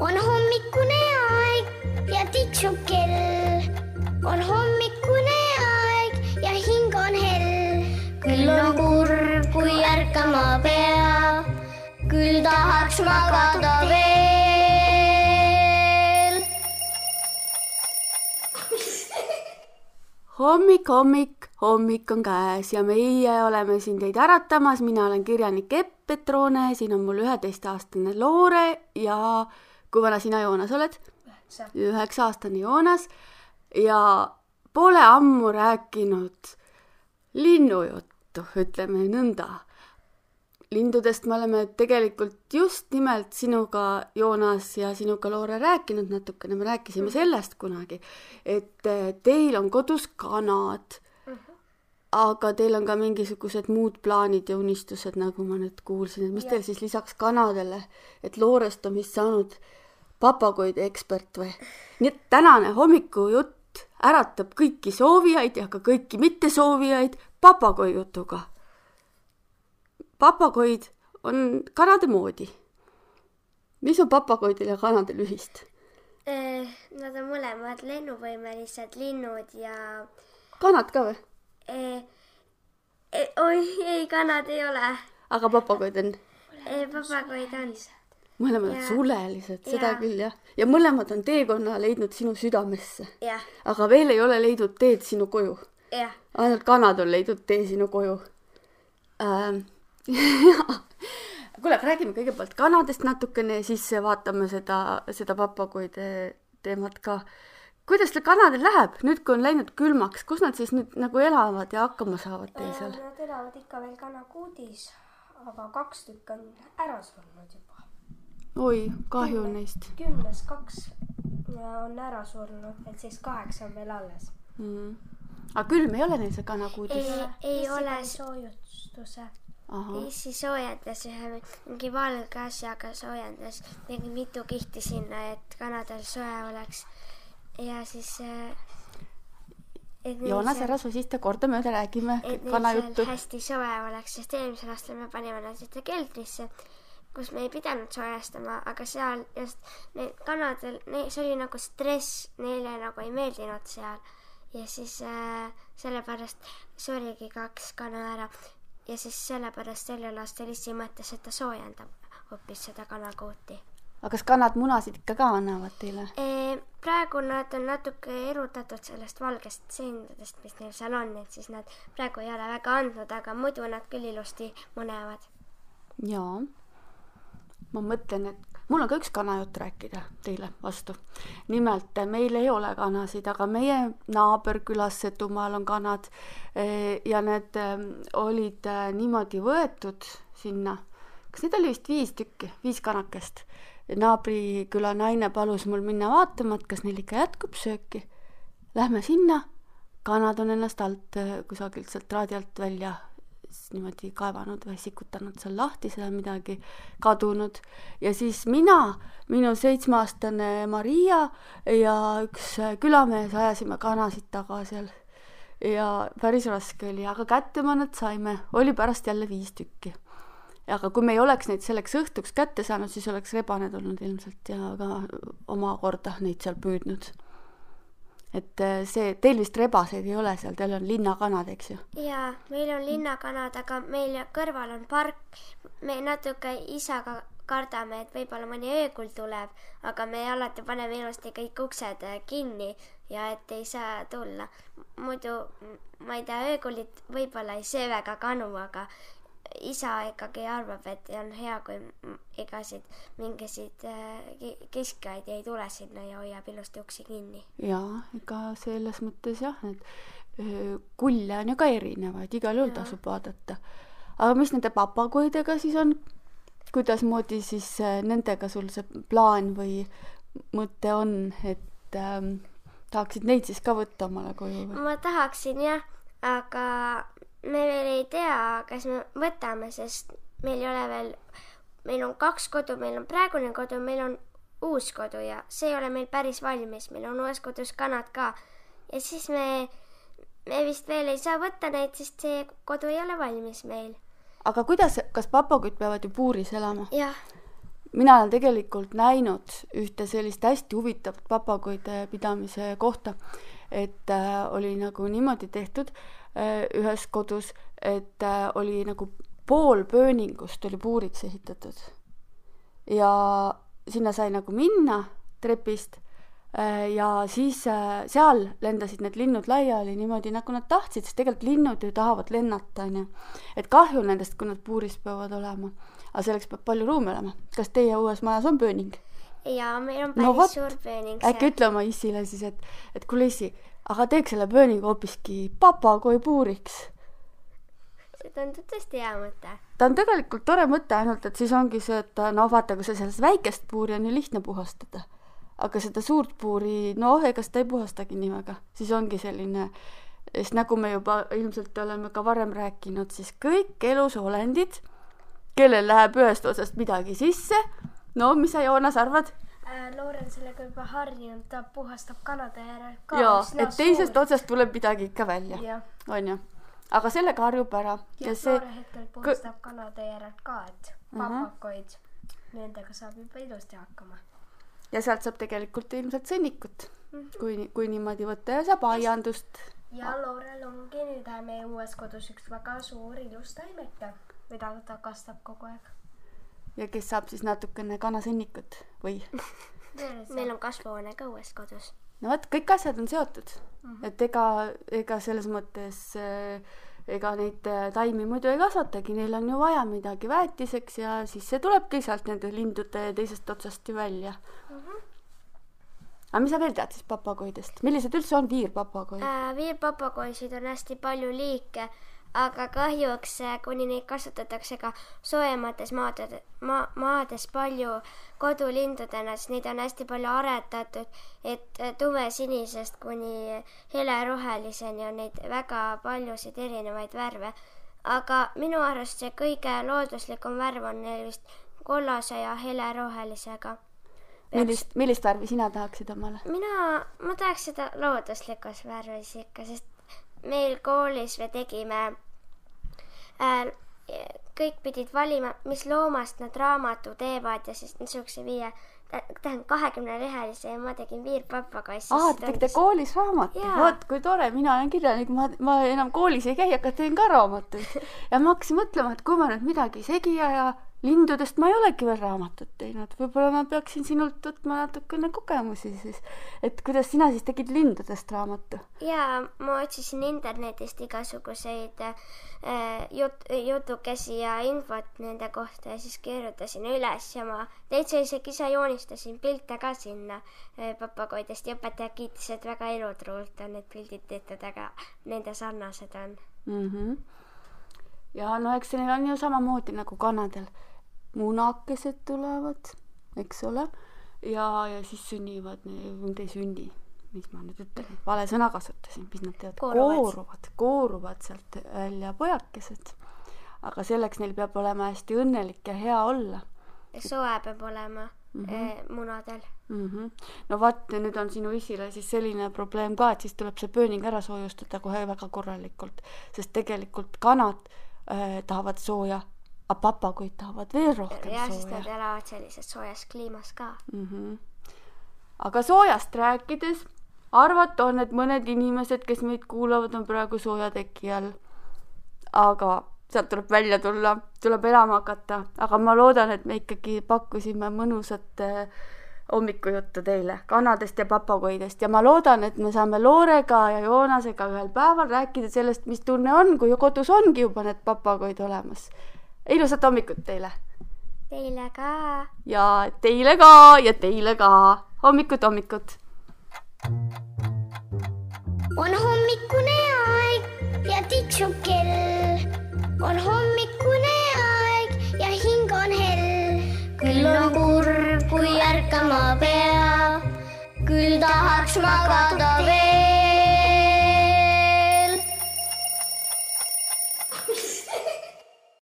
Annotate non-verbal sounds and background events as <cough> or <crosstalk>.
on hommikune aeg ja tiksub kell. on hommikune aeg ja hing on hell. küll on kurb, kui ärkama pea, küll tahaks magada veel. hommik, hommik, hommik on käes ja meie oleme siin teid äratamas, mina olen kirjanik Epp Petrone, siin on mul üheteistaastane Loore ja kui vana sina, Joonas, oled? üheksa-aastane Joonas. Ja pole ammu rääkinud linnujuttu, ütleme nõnda. lindudest me oleme tegelikult just nimelt sinuga, Joonas, ja sinuga, Loore, rääkinud natukene, me rääkisime sellest kunagi, et eh, teil on kodus kanad aga teil on ka mingisugused muud plaanid ja unistused, nagu ma nüüd kuulsin, et mis teil siis lisaks kanadele, et Loorest on vist saanud papagoide ekspert või? nii et tänane hommikujutt äratab kõiki soovijaid ja ka kõiki mittesoovijaid papagoi jutuga. papagoid on kanade moodi. mis on papagoidel ja kanadel ühist? Eh, Nad on mõlemad lennuvõimelised linnud ja kanad ka või? Eh, eh, oi ei, kanad ei ole aga papagoid on papagoid on. mõlemad Jaa. sulelised, seda Jaa. küll jah. ja mõlemad on teekonna leidnud sinu südamesse. aga veel ei ole leidnud teed sinu koju. ainult kanad on leidnud tee sinu koju ähm. <laughs> kuule, aga räägime kõigepealt kanadest natukene ja siis vaatame seda, seda papagoide teemat ka. Kuidas teil kanadel läheb nüüd, kui on läinud külmaks, kus nad siis nüüd nagu elavad ja hakkama saavad teil seal? Nad elavad ikka veel kanakuudis, aga kaks tükki on ära surnud juba. oi, kahju neist kümnest kaks on ära surnud, et siis kaheksa on veel alles. mm.. aga külm ei ole neil seal kanakuudis? ei, ei ole, soojustuse. issi soojendas ühe mingi valge asjaga soojendas, tegi mitu kihti sinna, et kanadel soe oleks. Ja siis äh,. Joonas, ära sosista, kordamööda räägime et neil kana seal juttu. hästi soe oleks, sest eelmisel aastal me panime nad ühte keldrisse, kus me ei pidanud soojastama, aga seal just need kanadel, see oli nagu stress, neile nagu ei meeldinud seal ja siis äh, sellepärast surigi kaks kana ära ja siis sellepärast sellel aastal issi mõtles, et ta soojendab hoopis seda kanakuuti. Aga kas kanad munasid ikka ka annavad teile? praegu nad on natuke erutatud sellest valgest seendadest, mis neil seal on, et siis nad praegu ei ole väga andnud, aga muidu nad küll ilusti munevad. jaa. ma mõtlen, et mul on ka üks kanajutt rääkida teile vastu. nimelt meil ei ole kanasid, aga meie naaberkülas Setumaal on kanad eh, ja need eh, olid eh, niimoodi võetud sinna. kas neid oli vist viis tükki, viis kanakest? Naabriküla naine palus mul minna vaatama, et kas neil ikka jätkub sööki. Lähme sinna, kanad on ennast alt eh, kusagilt sealt traadi alt välja s- niimoodi kaevanud või sikutanud seal lahti seal midagi kadunud ja siis mina, minu seitsmeaastane Maria ja üks äh, külamees ajasime kanasid taga seal ja päris raske oli, aga kätte me nad saime, oli pärast jälle viis tükki. Aga kui me ei oleks neid selleks õhtuks kätte saanud, siis oleks rebane tulnud ilmselt ja ka omakorda neid seal püüdnud. et äh, see, teil vist rebaseid ei ole seal, teil on linnakanad, eks ju? ja meil on linnakanad, aga meil kõrval on park. me natuke isaga kardame, et võib-olla mõni öökul tuleb, aga me alati paneme ilusti kõik uksed äh, kinni ja et ei saa tulla. muidu ma ei tea, öökulit võib-olla ei söö väga kanu, aga isa ikkagi arvab, et on hea, kui igasid mingisid äh, ki- kiskjaid ei tule sinna ja hoiab ilusti uksi kinni. jaa, ega selles mõttes jah, need öö, kulle on ju ka erinevaid, igal juhul tasub vaadata. aga mis nende papagoidega siis on? kuidasmoodi siis äh, nendega sul see plaan või mõte on, et ähm, tahaksid neid siis ka võtta omale koju või? ma tahaksin jah, aga me veel ei tea, kas me võtame, sest meil ei ole veel, meil on kaks kodu, meil on praegune kodu, meil on uus kodu ja see ei ole meil päris valmis, meil on uues kodus kanad ka. ja siis me, me vist veel ei saa võtta neid, sest see kodu ei ole valmis meil. aga kuidas, kas papagoid peavad ju puuris elama? mina olen tegelikult näinud ühte sellist hästi huvitavat papagoide pidamise kohta, et äh, oli nagu niimoodi tehtud ühes kodus, et äh, oli nagu pool pööningust oli puuriks ehitatud. ja sinna sai nagu minna trepist äh, ja siis äh, seal lendasid need linnud laiali niimoodi, nagu nad tahtsid, sest tegelikult linnud ju tahavad lennata, onju. et kahju nendest, kui nad puuris peavad olema aga selleks peab palju ruumi olema. kas teie uues majas on pööning? ja meil on No päris vot, suur pööning äkki ütle oma issile siis, et, et kuule issi, aga teeks selle pööningu hoopiski papagoi puuriks. see tundub tõesti hea mõte. ta on tegelikult tore mõte, ainult et siis ongi see, et noh, vaata, kui sa sellest väikest puuri on ju lihtne puhastada. aga seda suurt puuri, noh, ega seda ei puhastagi nii väga, siis ongi selline, sest nagu me juba ilmselt oleme ka varem rääkinud, siis kõik elusolendid, kellel läheb ühest otsast midagi sisse, no mis sa, Joonas, arvad? Äh, Loor on sellega juba harjunud, ta puhastab kanade järel ka. jaa, et teisest otsast tuleb midagi ikka välja, onju. aga sellega harjub ära ja ja see Loore hetkel puhastab kanade järel ka, et papagoid, nendega saab juba ilusti hakkama. ja sealt saab tegelikult ilmselt sõnnikut, kui, kui niimoodi võtta ja saab aiandust. ja Loorel ongi nüüd meie uues kodus üks väga suur ilus taimeke, mida ta kastab kogu aeg. Ja kes saab siis natukene kanasõnnikut või? <laughs> meil on kasvuhoone ka uues kodus. no vot, kõik asjad on seotud mm, -hmm. et ega, ega selles mõttes äh, ega neid äh, taimi muidu ei kasvatagi, neil on ju vaja midagi väetiseks ja siis see tulebki sealt nende lindude teisest otsast ju välja mm. -hmm. aga mis sa veel tead siis papagoidest, millised üldse on viirpapagoid? Äh, viirpapagoisid on hästi palju liike, aga kahjuks, kuni neid kasvatatakse ka soojemates maades, maa, maades palju kodulindudena, siis neid on hästi palju aretatud, et äh, tumesinisest kuni heleroheliseni on neid väga paljusid erinevaid värve. aga minu arust see kõige looduslikum värv on neil vist kollase ja helerohelisega. millist, millist värvi sina tahaksid omale? mina, ma tahaks seda looduslikus värvis ikka, sest meil koolis me tegime äh,, kõik pidid valima, mis loomast nad raamatu teevad ja siis niisuguse viie, tähendab kahekümnelehelise ja ma tegin viirpapagoissi. aa, te tegite koolis raamatu, vot kui tore, mina olen kirjanik, ma, ma enam koolis ei käi, aga teen ka raamatuid. <laughs> ja ma hakkasin mõtlema, et kui ma nüüd midagi segi aja, lindudest ma ei olegi veel raamatut teinud, võib-olla ma peaksin sinult võtma natukene kogemusi siis, et kuidas sina siis tegid lindudest raamatu? ja ma otsisin internetist igasuguseid äh, jut-, jutukesi ja infot nende kohta ja siis kirjutasin üles ja ma täitsa isegi ise joonistasin pilte ka sinna äh, papagoidest ja õpetaja kiitis, et väga elutruult on need pildid tehtud, aga nende sarnased on. mm. -hmm. Ja no eks neil on ju samamoodi nagu kanadel, munakesed tulevad, eks ole, ja, ja siis sünnivad, nüüd ei sünni, mis ma nüüd ütlen, vale sõna kasutasin, mis nad teevad, Kooruvad. kooruvad, sealt välja pojakesed. aga selleks neil peab olema hästi õnnelik ja hea olla soe peab olema mm -hmm. munadel. mm. -hmm. no vot, nüüd on sinu isile siis selline probleem ka, et siis tuleb see pööning ära soojustada kohe väga korralikult, sest tegelikult kanad äh, tahavad sooja, aga papagoid tahavad veel rohkem ja siis sooja nad. elavad sellises soojas kliimas ka. Mm -hmm. aga soojast rääkides, arvata on, et mõned inimesed, kes meid kuulavad, on praegu soojateki all. aga sealt tuleb välja tulla, tuleb elama hakata, aga ma loodan, et me ikkagi pakkusime mõnusat äh, hommikujuttu teile kanadest ja papagoidest ja ma loodan, et me saame Loorega ja Joonasega ühel päeval rääkida sellest, mis tunne on, kui kodus ongi juba need papagoid olemas. ilusat hommikut teile Teile ka. ja teile ka ja teile ka hommikut, hommikut. on hommikune aeg ja tiksub kell. on kurb, kui ärkama peab, küll tahaks magada veel.